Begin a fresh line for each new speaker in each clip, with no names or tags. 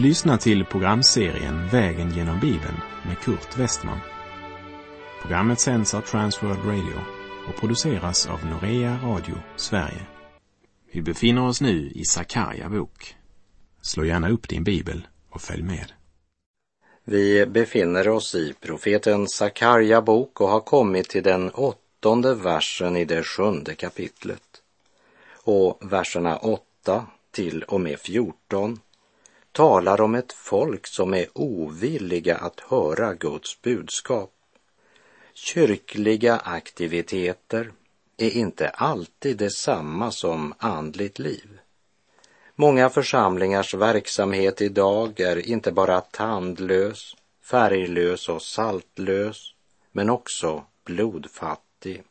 Du lyssnar till programserien Vägen genom Bibeln med Kurt Westman. Programmet sänds av Transworld Radio och produceras av Norea Radio Sverige. Vi befinner oss nu i Sakarja bok. Slå gärna upp din bibel och följ med.
Vi befinner oss i profeten Sakarja bok och har kommit till den åttonde versen i det sjunde kapitlet. Och verserna 8 till och med 14 talar om ett folk som är ovilliga att höra Guds budskap. Kyrkliga aktiviteter är inte alltid detsamma som andligt liv. Många församlingars verksamhet idag är inte bara tandlös, färglös och saltlös, men också blodfattig.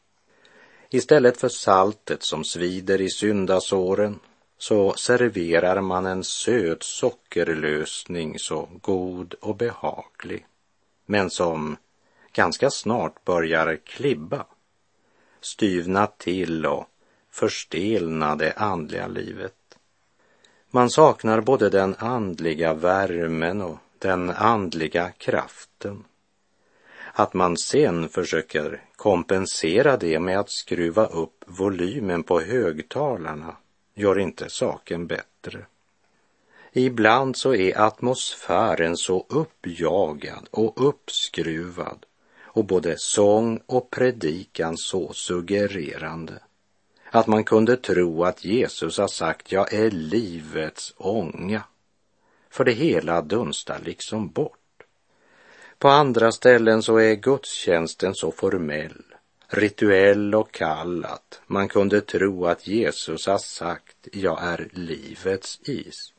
Istället för saltet som svider i syndasåren så serverar man en söt sockerlösning så god och behaglig, men som ganska snart börjar klibba, styvna till och förstelna det andliga livet. Man saknar både den andliga värmen och den andliga kraften. Att man sen försöker kompensera det med att skruva upp volymen på högtalarna gör inte saken bättre. Ibland så är atmosfären så uppjagad och uppskruvad och både sång och predikan så suggererande att man kunde tro att Jesus har sagt jag är livets ånga. För det hela dunstar liksom bort. På andra ställen så är gudstjänsten så formell rituell och kall att man kunde tro att Jesus har sagt jag är livets is.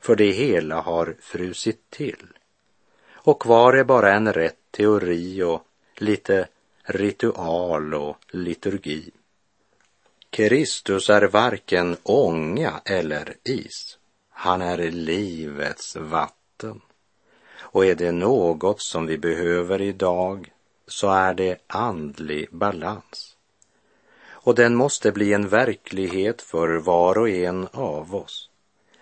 För det hela har frusit till. Och kvar är bara en rätt teori och lite ritual och liturgi. Kristus är varken ånga eller is. Han är livets vatten. Och är det något som vi behöver idag så är det andlig balans. Och den måste bli en verklighet för var och en av oss,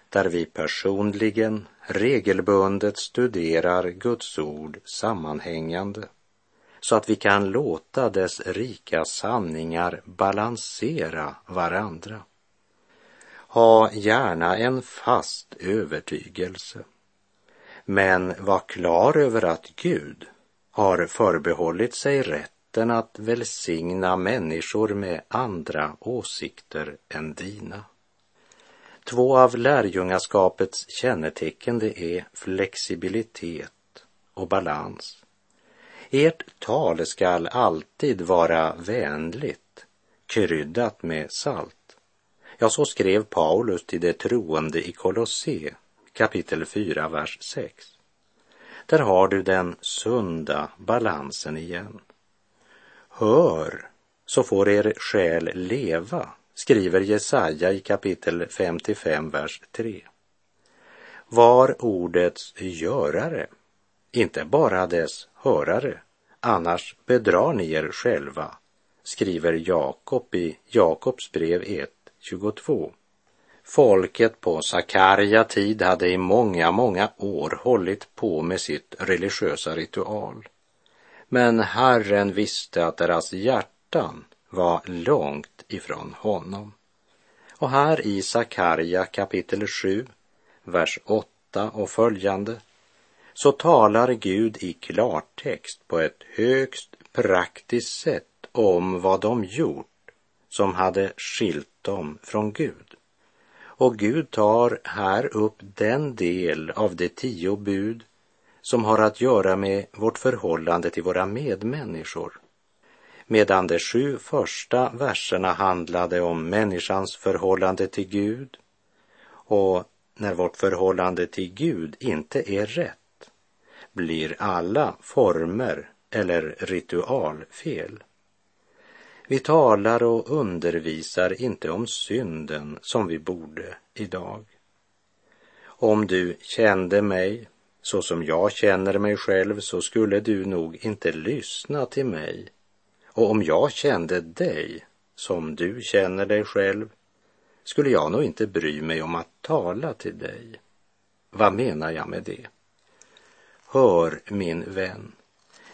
där vi personligen regelbundet studerar Guds ord sammanhängande, så att vi kan låta dess rika sanningar balansera varandra. Ha gärna en fast övertygelse, men var klar över att Gud har förbehållit sig rätten att välsigna människor med andra åsikter än dina. Två av lärjungaskapets kännetecken det är flexibilitet och balans. Ert tal skall alltid vara vänligt, kryddat med salt. Ja, så skrev Paulus till de troende i Kolosse, kapitel 4, vers 6. Där har du den sunda balansen igen. Hör, så får er själ leva, skriver Jesaja i kapitel 55, vers 3. Var ordets görare, inte bara dess hörare, annars bedrar ni er själva, skriver Jakob i Jakobs brev 1, 22. Folket på Sakarja tid hade i många, många år hållit på med sitt religiösa ritual. Men Herren visste att deras hjärtan var långt ifrån honom. Och här i Sakarja kapitel 7, vers 8 och följande, så talar Gud i klartext på ett högst praktiskt sätt om vad de gjort som hade skilt dem från Gud. Och Gud tar här upp den del av de tio bud som har att göra med vårt förhållande till våra medmänniskor. Medan de sju första verserna handlade om människans förhållande till Gud och när vårt förhållande till Gud inte är rätt blir alla former eller ritual fel. Vi talar och undervisar inte om synden som vi borde idag. Om du kände mig så som jag känner mig själv så skulle du nog inte lyssna till mig. Och om jag kände dig som du känner dig själv skulle jag nog inte bry mig om att tala till dig. Vad menar jag med det? Hör min vän,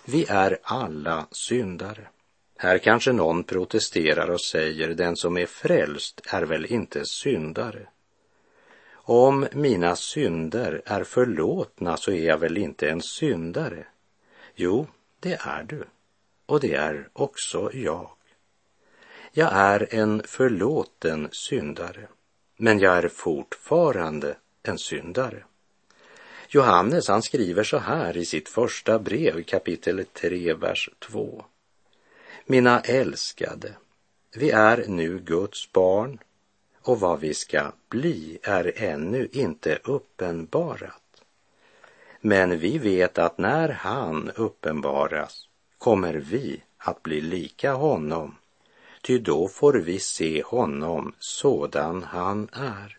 vi är alla syndare. Här kanske någon protesterar och säger den som är frälst är väl inte syndare. Om mina synder är förlåtna så är jag väl inte en syndare? Jo, det är du. Och det är också jag. Jag är en förlåten syndare, men jag är fortfarande en syndare. Johannes han skriver så här i sitt första brev kapitel 3, vers 2. Mina älskade, vi är nu Guds barn och vad vi ska bli är ännu inte uppenbarat. Men vi vet att när han uppenbaras kommer vi att bli lika honom, ty då får vi se honom sådan han är.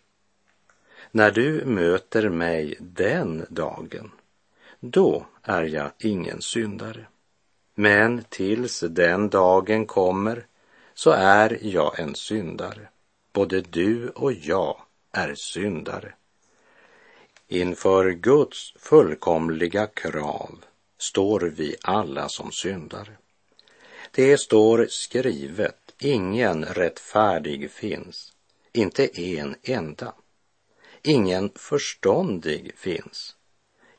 När du möter mig den dagen, då är jag ingen syndare. Men tills den dagen kommer så är jag en syndare. Både du och jag är syndare. Inför Guds fullkomliga krav står vi alla som syndare. Det står skrivet, ingen rättfärdig finns, inte en enda. Ingen förståndig finns.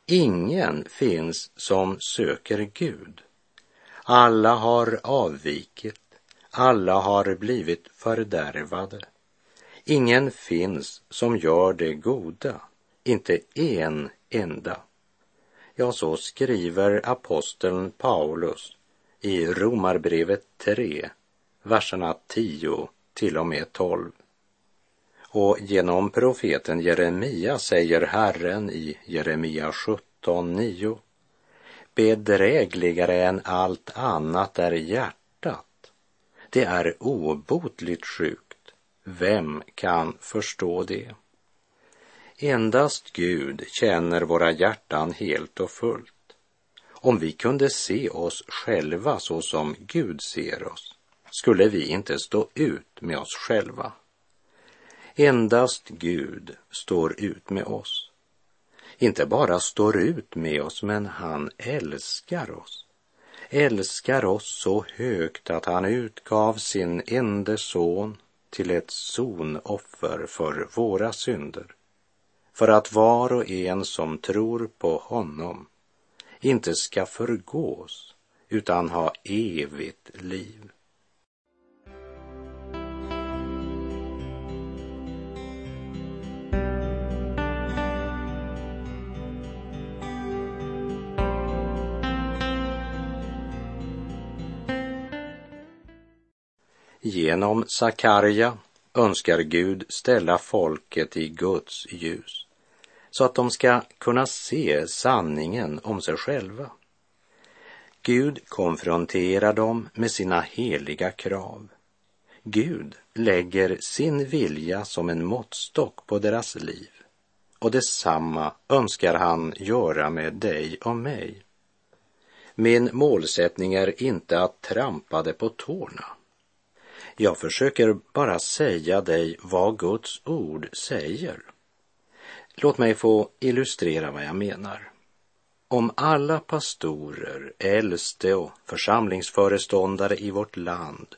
Ingen finns som söker Gud. Alla har avvikit, alla har blivit fördärvade. Ingen finns som gör det goda, inte en enda. Ja, så skriver aposteln Paulus i Romarbrevet 3, verserna 10 till och med 12. Och genom profeten Jeremia säger Herren i Jeremia 17, 9. Bedrägligare än allt annat är hjärtat. Det är obotligt sjukt. Vem kan förstå det? Endast Gud känner våra hjärtan helt och fullt. Om vi kunde se oss själva så som Gud ser oss skulle vi inte stå ut med oss själva. Endast Gud står ut med oss. Inte bara står ut med oss, men han älskar oss. Älskar oss så högt att han utgav sin ende son till ett sonoffer för våra synder. För att var och en som tror på honom inte ska förgås utan ha evigt liv. Genom Sakarja önskar Gud ställa folket i Guds ljus så att de ska kunna se sanningen om sig själva. Gud konfronterar dem med sina heliga krav. Gud lägger sin vilja som en måttstock på deras liv och detsamma önskar han göra med dig och mig. Min målsättning är inte att trampa det på tårna jag försöker bara säga dig vad Guds ord säger. Låt mig få illustrera vad jag menar. Om alla pastorer, äldste och församlingsföreståndare i vårt land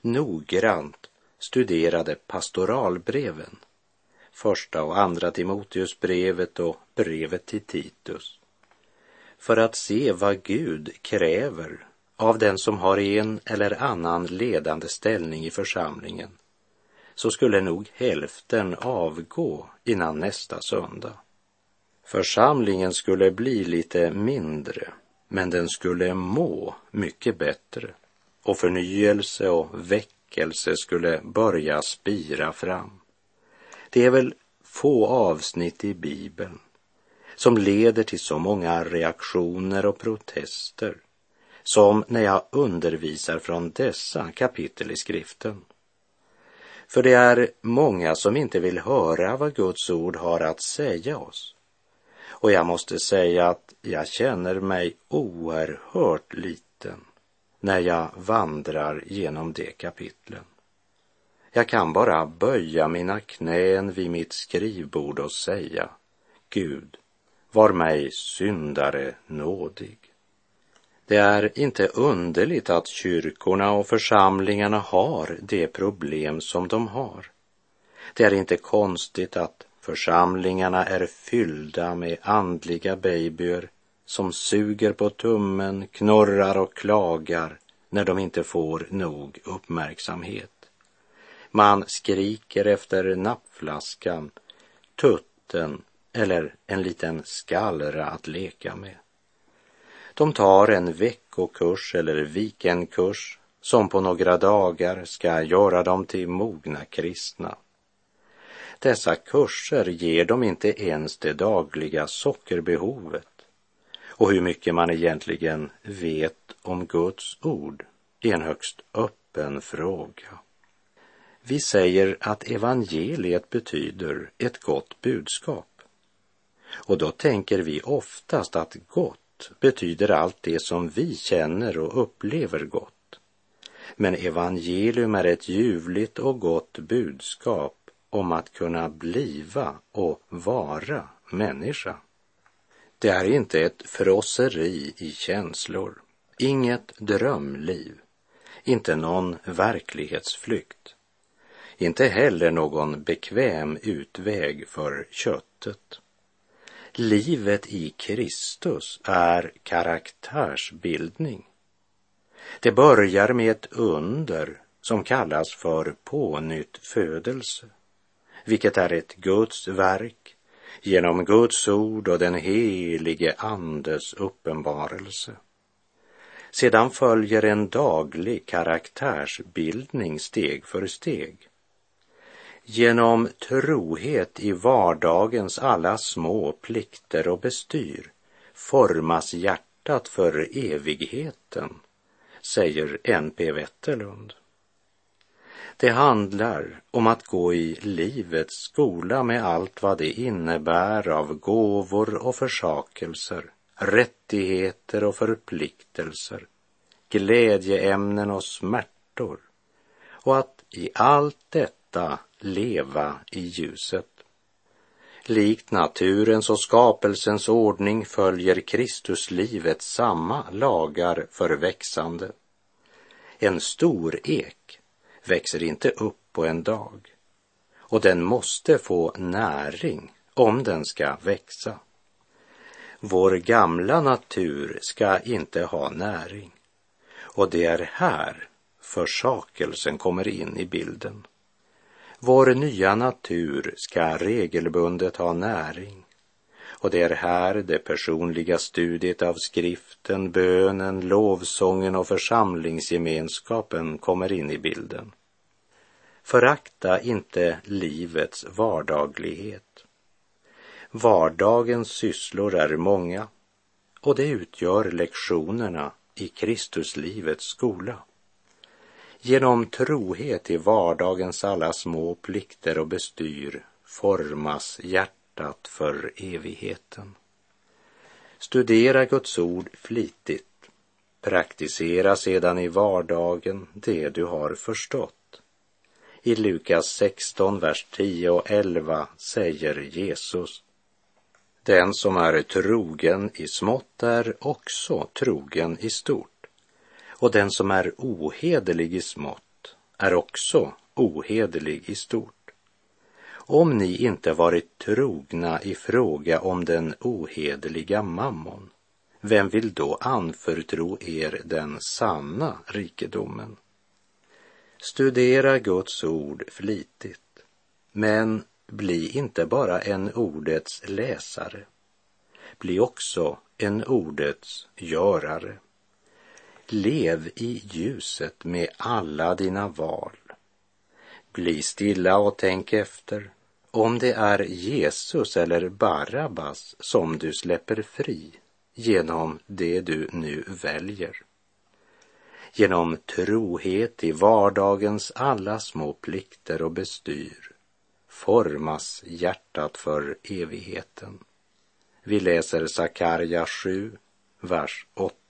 noggrant studerade pastoralbreven, första och andra Timoteusbrevet och brevet till Titus, för att se vad Gud kräver av den som har en eller annan ledande ställning i församlingen så skulle nog hälften avgå innan nästa söndag. Församlingen skulle bli lite mindre, men den skulle må mycket bättre och förnyelse och väckelse skulle börja spira fram. Det är väl få avsnitt i Bibeln som leder till så många reaktioner och protester som när jag undervisar från dessa kapitel i skriften. För det är många som inte vill höra vad Guds ord har att säga oss. Och jag måste säga att jag känner mig oerhört liten när jag vandrar genom de kapitlen. Jag kan bara böja mina knän vid mitt skrivbord och säga Gud, var mig syndare nådig. Det är inte underligt att kyrkorna och församlingarna har det problem som de har. Det är inte konstigt att församlingarna är fyllda med andliga babyer som suger på tummen, knorrar och klagar när de inte får nog uppmärksamhet. Man skriker efter nappflaskan, tutten eller en liten skallra att leka med. De tar en veckokurs eller weekendkurs som på några dagar ska göra dem till mogna kristna. Dessa kurser ger dem inte ens det dagliga sockerbehovet. Och hur mycket man egentligen vet om Guds ord är en högst öppen fråga. Vi säger att evangeliet betyder ett gott budskap. Och då tänker vi oftast att gott betyder allt det som vi känner och upplever gott. Men evangelium är ett ljuvligt och gott budskap om att kunna bliva och vara människa. Det är inte ett frosseri i känslor, inget drömliv, inte någon verklighetsflykt, inte heller någon bekväm utväg för köttet. Livet i Kristus är karaktärsbildning. Det börjar med ett under som kallas för pånyttfödelse, vilket är ett Guds verk genom Guds ord och den helige Andes uppenbarelse. Sedan följer en daglig karaktärsbildning steg för steg. Genom trohet i vardagens alla små plikter och bestyr formas hjärtat för evigheten, säger N.P. Wetterlund. Det handlar om att gå i livets skola med allt vad det innebär av gåvor och försakelser, rättigheter och förpliktelser, glädjeämnen och smärtor. Och att i allt detta leva i ljuset. Likt naturens och skapelsens ordning följer Kristuslivet samma lagar för växande. En stor ek växer inte upp på en dag och den måste få näring om den ska växa. Vår gamla natur ska inte ha näring och det är här försakelsen kommer in i bilden. Vår nya natur ska regelbundet ha näring och det är här det personliga studiet av skriften, bönen, lovsången och församlingsgemenskapen kommer in i bilden. Förakta inte livets vardaglighet. Vardagens sysslor är många och det utgör lektionerna i Kristuslivets skola. Genom trohet i vardagens alla små plikter och bestyr formas hjärtat för evigheten. Studera Guds ord flitigt. Praktisera sedan i vardagen det du har förstått. I Lukas 16, vers 10 och 11 säger Jesus Den som är trogen i smått är också trogen i stort och den som är ohederlig i smått är också ohederlig i stort. Om ni inte varit trogna i fråga om den ohederliga mammon, vem vill då anförtro er den sanna rikedomen? Studera Guds ord flitigt, men bli inte bara en ordets läsare, bli också en ordets görare. Lev i ljuset med alla dina val. Bli stilla och tänk efter om det är Jesus eller Barabbas som du släpper fri genom det du nu väljer. Genom trohet i vardagens alla små plikter och bestyr formas hjärtat för evigheten. Vi läser Sakarja 7, vers 8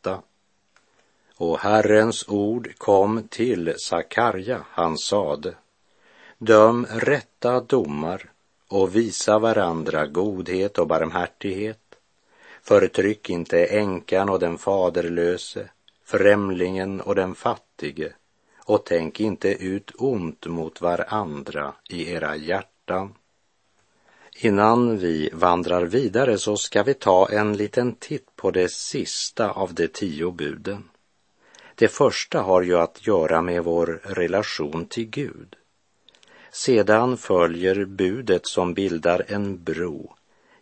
och Herrens ord kom till Sakarja, han sade, döm rätta domar och visa varandra godhet och barmhärtighet. Förtryck inte änkan och den faderlöse, främlingen och den fattige och tänk inte ut ont mot varandra i era hjärtan. Innan vi vandrar vidare så ska vi ta en liten titt på det sista av de tio buden. Det första har ju att göra med vår relation till Gud. Sedan följer budet som bildar en bro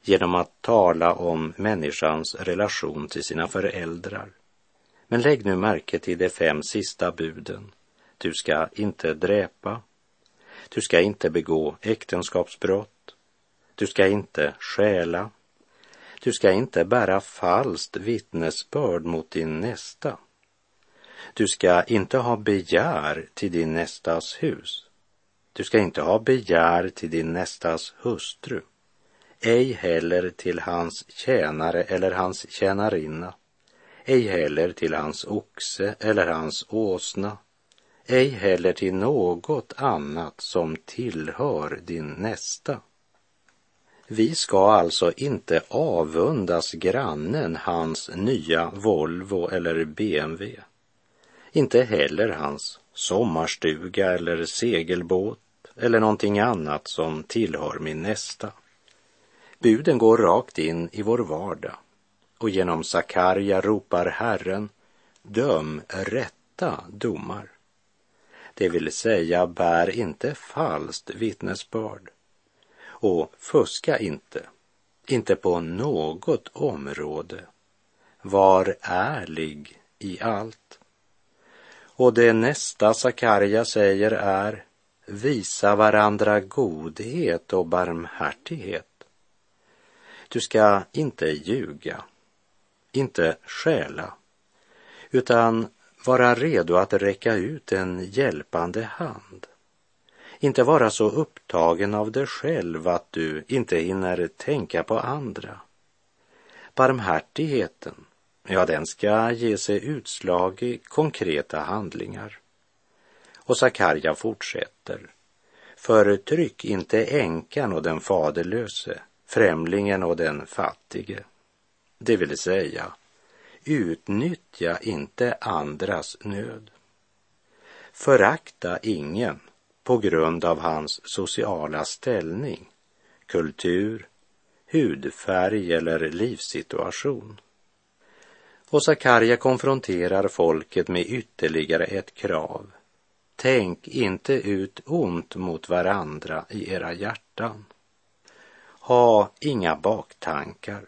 genom att tala om människans relation till sina föräldrar. Men lägg nu märke till de fem sista buden. Du ska inte dräpa. Du ska inte begå äktenskapsbrott. Du ska inte stjäla. Du ska inte bära falskt vittnesbörd mot din nästa. Du ska inte ha begär till din nästas hus. Du ska inte ha begär till din nästas hustru, ej heller till hans tjänare eller hans tjänarinna, ej heller till hans oxe eller hans åsna, ej heller till något annat som tillhör din nästa. Vi ska alltså inte avundas grannen hans nya Volvo eller BMW, inte heller hans sommarstuga eller segelbåt eller någonting annat som tillhör min nästa. Buden går rakt in i vår vardag och genom Sakarja ropar Herren, döm rätta domar. Det vill säga, bär inte falskt vittnesbörd och fuska inte, inte på något område. Var ärlig i allt. Och det nästa Sakarja säger är visa varandra godhet och barmhärtighet. Du ska inte ljuga, inte stjäla, utan vara redo att räcka ut en hjälpande hand. Inte vara så upptagen av dig själv att du inte hinner tänka på andra. Barmhärtigheten, ja, den ska ge sig utslag i konkreta handlingar. Och Sakarja fortsätter. Förtryck inte änkan och den faderlöse, främlingen och den fattige. Det vill säga, utnyttja inte andras nöd. Förakta ingen på grund av hans sociala ställning, kultur, hudfärg eller livssituation. Och Sakarja konfronterar folket med ytterligare ett krav. Tänk inte ut ont mot varandra i era hjärtan. Ha inga baktankar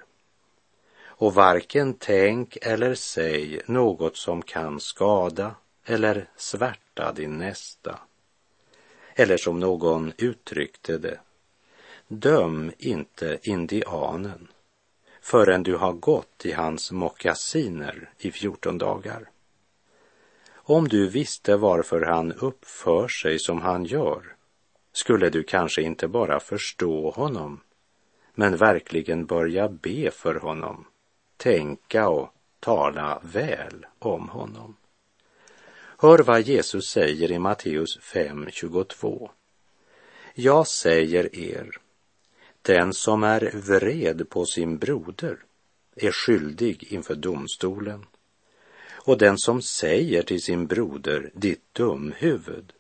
och varken tänk eller säg något som kan skada eller svärta din nästa. Eller som någon uttryckte det, döm inte indianen förrän du har gått i hans mockasiner i fjorton dagar. Om du visste varför han uppför sig som han gör skulle du kanske inte bara förstå honom men verkligen börja be för honom, tänka och tala väl om honom. Hör vad Jesus säger i Matteus 5.22. Jag säger er, den som är vred på sin broder är skyldig inför domstolen och den som säger till sin broder, ditt dumhuvud,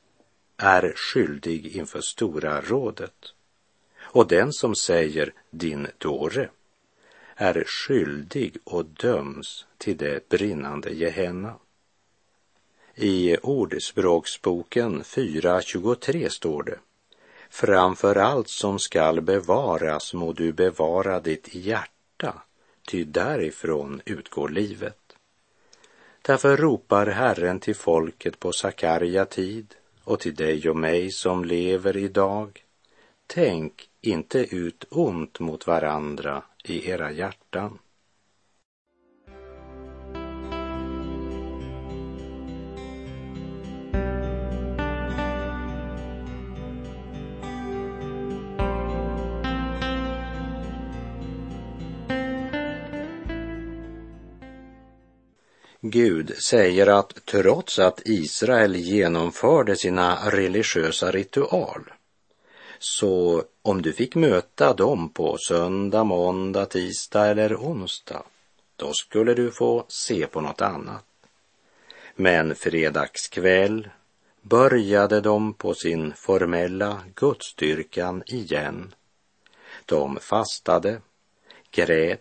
är skyldig inför Stora rådet. Och den som säger, din dåre, är skyldig och döms till det brinnande Gehenna. I Ordspråksboken 4.23 står det Framför allt som skall bevaras må du bevara ditt hjärta, ty därifrån utgår livet. Därför ropar Herren till folket på Sakarja tid och till dig och mig som lever idag. Tänk inte ut ont mot varandra i era hjärtan. Gud säger att trots att Israel genomförde sina religiösa ritual Så om du fick möta dem på söndag, måndag, tisdag eller onsdag, då skulle du få se på något annat. Men fredagskväll började de på sin formella gudstyrkan igen. De fastade, grät,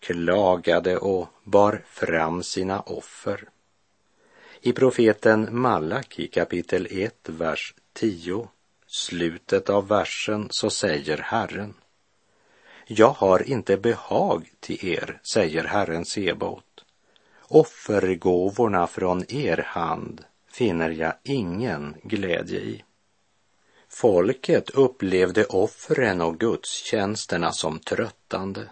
klagade och bar fram sina offer. I profeten Malaki kapitel 1, vers 10, slutet av versen, så säger Herren. Jag har inte behag till er, säger Herren Sebaot. Offergåvorna från er hand finner jag ingen glädje i. Folket upplevde offren och gudstjänsterna som tröttande.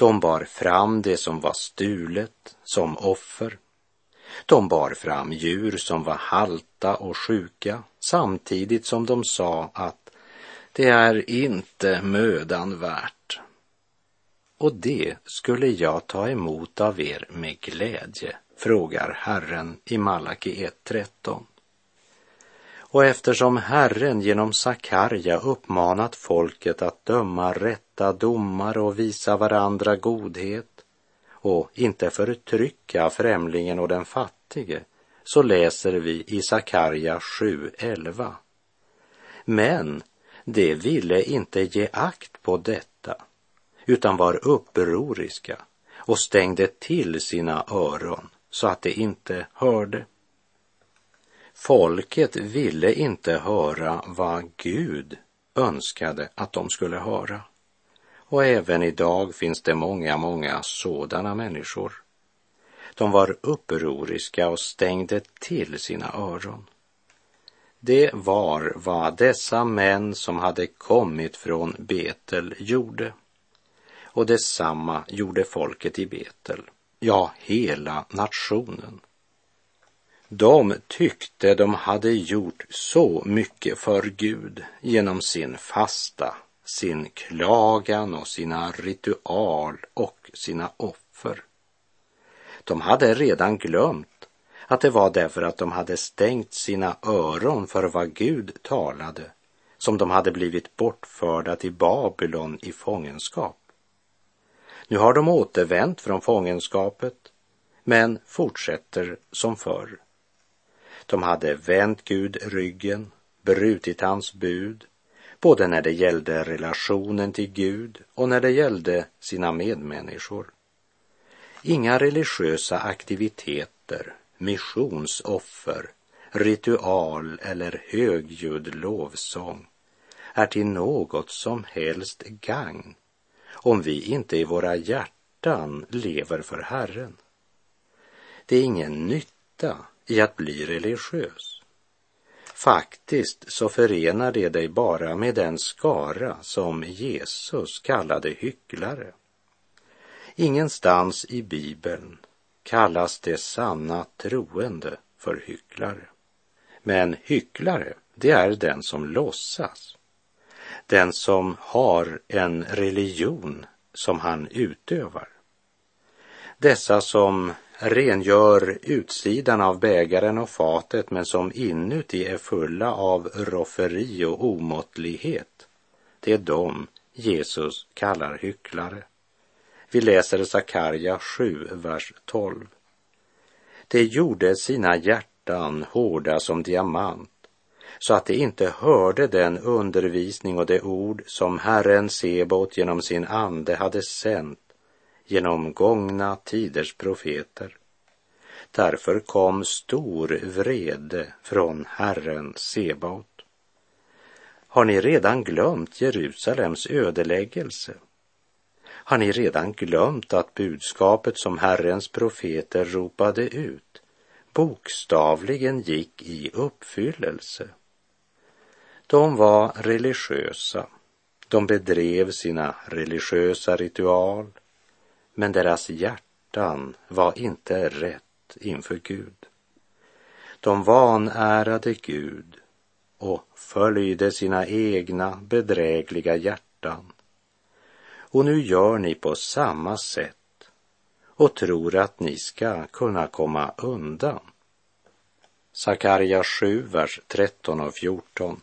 De bar fram det som var stulet som offer. De bar fram djur som var halta och sjuka samtidigt som de sa att det är inte mödan värt. Och det skulle jag ta emot av er med glädje, frågar Herren i Malaki 1.13. Och eftersom Herren genom Sakarja uppmanat folket att döma rätta domar och visa varandra godhet och inte förtrycka främlingen och den fattige, så läser vi i Sakarja 7.11. Men de ville inte ge akt på detta, utan var upproriska och stängde till sina öron så att de inte hörde. Folket ville inte höra vad Gud önskade att de skulle höra. Och även idag finns det många, många sådana människor. De var upproriska och stängde till sina öron. Det var vad dessa män som hade kommit från Betel gjorde. Och detsamma gjorde folket i Betel, ja, hela nationen. De tyckte de hade gjort så mycket för Gud genom sin fasta, sin klagan och sina ritual och sina offer. De hade redan glömt att det var därför att de hade stängt sina öron för vad Gud talade som de hade blivit bortförda till Babylon i fångenskap. Nu har de återvänt från fångenskapet men fortsätter som förr. De hade vänt Gud ryggen, brutit hans bud, både när det gällde relationen till Gud och när det gällde sina medmänniskor. Inga religiösa aktiviteter, missionsoffer, ritual eller högljudd lovsång är till något som helst gagn om vi inte i våra hjärtan lever för Herren. Det är ingen nytta i att bli religiös. Faktiskt så förenar det dig bara med den skara som Jesus kallade hycklare. Ingenstans i Bibeln kallas det sanna troende för hycklare. Men hycklare, det är den som låtsas. Den som har en religion som han utövar. Dessa som rengör utsidan av bägaren och fatet men som inuti är fulla av rofferi och omåttlighet. Det är dem Jesus kallar hycklare. Vi läser Sakarja 7, vers 12. De gjorde sina hjärtan hårda som diamant så att de inte hörde den undervisning och det ord som Herren Sebot genom sin ande hade sänt genom gångna tiders profeter. Därför kom stor vrede från Herren Sebaot. Har ni redan glömt Jerusalems ödeläggelse? Har ni redan glömt att budskapet som Herrens profeter ropade ut bokstavligen gick i uppfyllelse? De var religiösa. De bedrev sina religiösa ritual, men deras hjärtan var inte rätt inför Gud. De vanärade Gud och följde sina egna bedrägliga hjärtan. Och nu gör ni på samma sätt och tror att ni ska kunna komma undan. Sakarja 7, vers 13 och 14.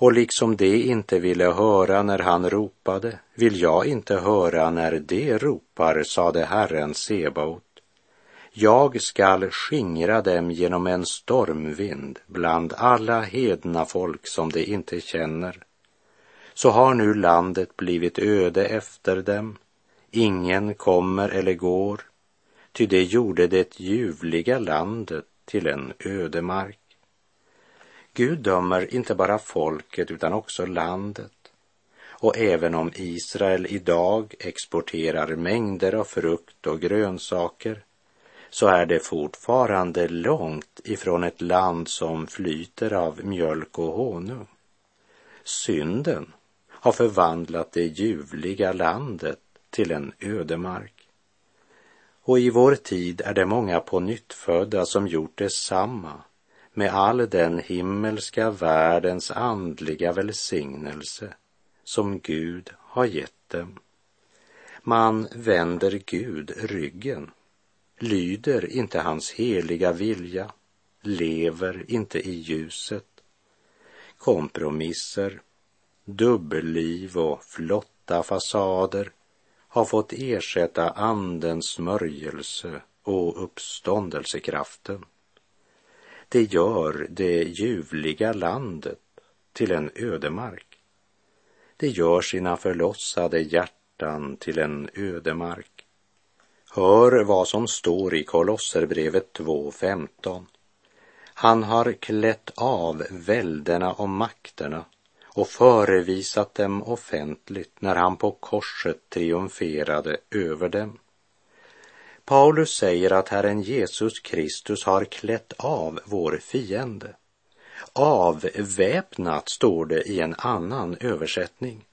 Och liksom de inte ville höra när han ropade, vill jag inte höra när de ropar, sade Herren Sebaot. Jag skall skingra dem genom en stormvind bland alla hedna folk som de inte känner. Så har nu landet blivit öde efter dem. Ingen kommer eller går, ty det gjorde det ljuvliga landet till en ödemark. Gud dömer inte bara folket utan också landet. Och även om Israel idag exporterar mängder av frukt och grönsaker så är det fortfarande långt ifrån ett land som flyter av mjölk och honung. Synden har förvandlat det ljuvliga landet till en ödemark. Och i vår tid är det många på nyttfödda som gjort detsamma med all den himmelska världens andliga välsignelse som Gud har gett dem. Man vänder Gud ryggen, lyder inte hans heliga vilja, lever inte i ljuset. Kompromisser, dubbelliv och flotta fasader har fått ersätta andens smörjelse och uppståndelsekraften. Det gör det ljuvliga landet till en ödemark. Det gör sina förlossade hjärtan till en ödemark. Hör vad som står i Kolosserbrevet 2.15. Han har klätt av välderna och makterna och förevisat dem offentligt när han på korset triumferade över dem. Paulus säger att Herren Jesus Kristus har klätt av vår fiende. Avväpnat står det i en annan översättning.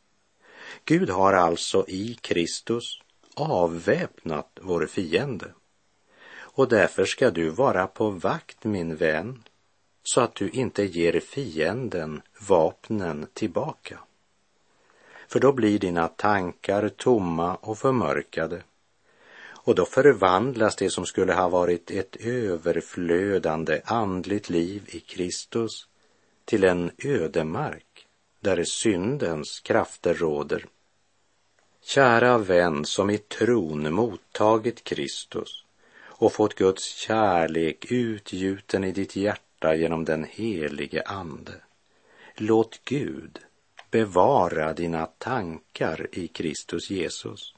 Gud har alltså i Kristus avväpnat vår fiende. Och därför ska du vara på vakt, min vän, så att du inte ger fienden vapnen tillbaka. För då blir dina tankar tomma och förmörkade och då förvandlas det som skulle ha varit ett överflödande andligt liv i Kristus till en ödemark där syndens krafter råder. Kära vän som i tron mottagit Kristus och fått Guds kärlek utgjuten i ditt hjärta genom den helige Ande. Låt Gud bevara dina tankar i Kristus Jesus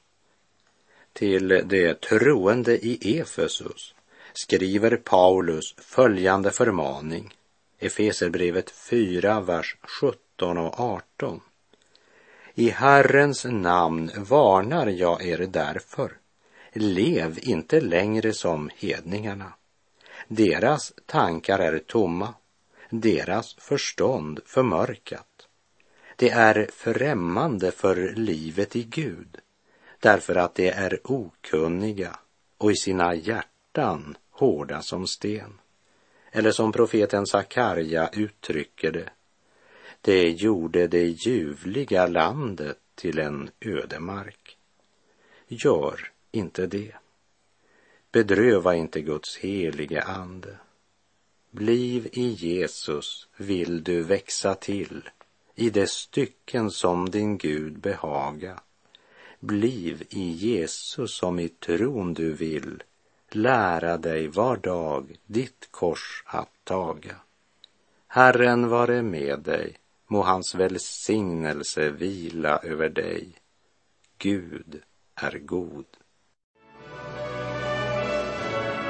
till de troende i Efesus skriver Paulus följande förmaning, Efeserbrevet 4, vers 17 och 18. I Herrens namn varnar jag er därför, lev inte längre som hedningarna. Deras tankar är tomma, deras förstånd förmörkat. Det är främmande för livet i Gud därför att de är okunniga och i sina hjärtan hårda som sten. Eller som profeten Sakarja uttrycker det, det gjorde det ljuvliga landet till en ödemark. Gör inte det. Bedröva inte Guds helige ande. Bliv i Jesus vill du växa till i de stycken som din Gud behagat Bliv i Jesus som i tron du vill lära dig var dag ditt kors att taga. Herren vare med dig, må hans välsignelse vila över dig. Gud är god.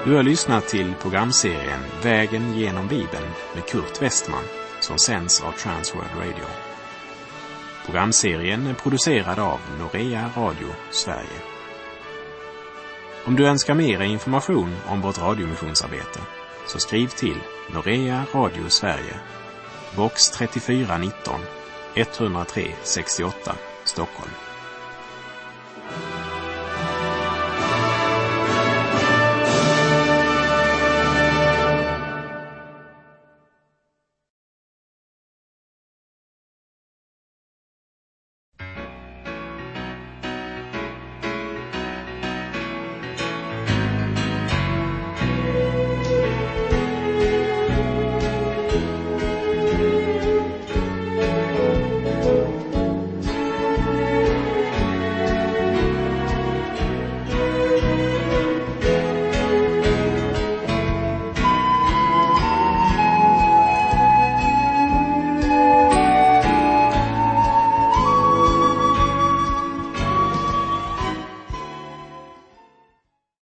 Du har lyssnat till programserien Vägen genom Bibeln med Kurt Westman som sänds av Transworld Radio. Programserien är producerad av Norea Radio Sverige. Om du önskar mer information om vårt radiomissionsarbete så skriv till Norea Radio Sverige, box 3419 103 68 Stockholm.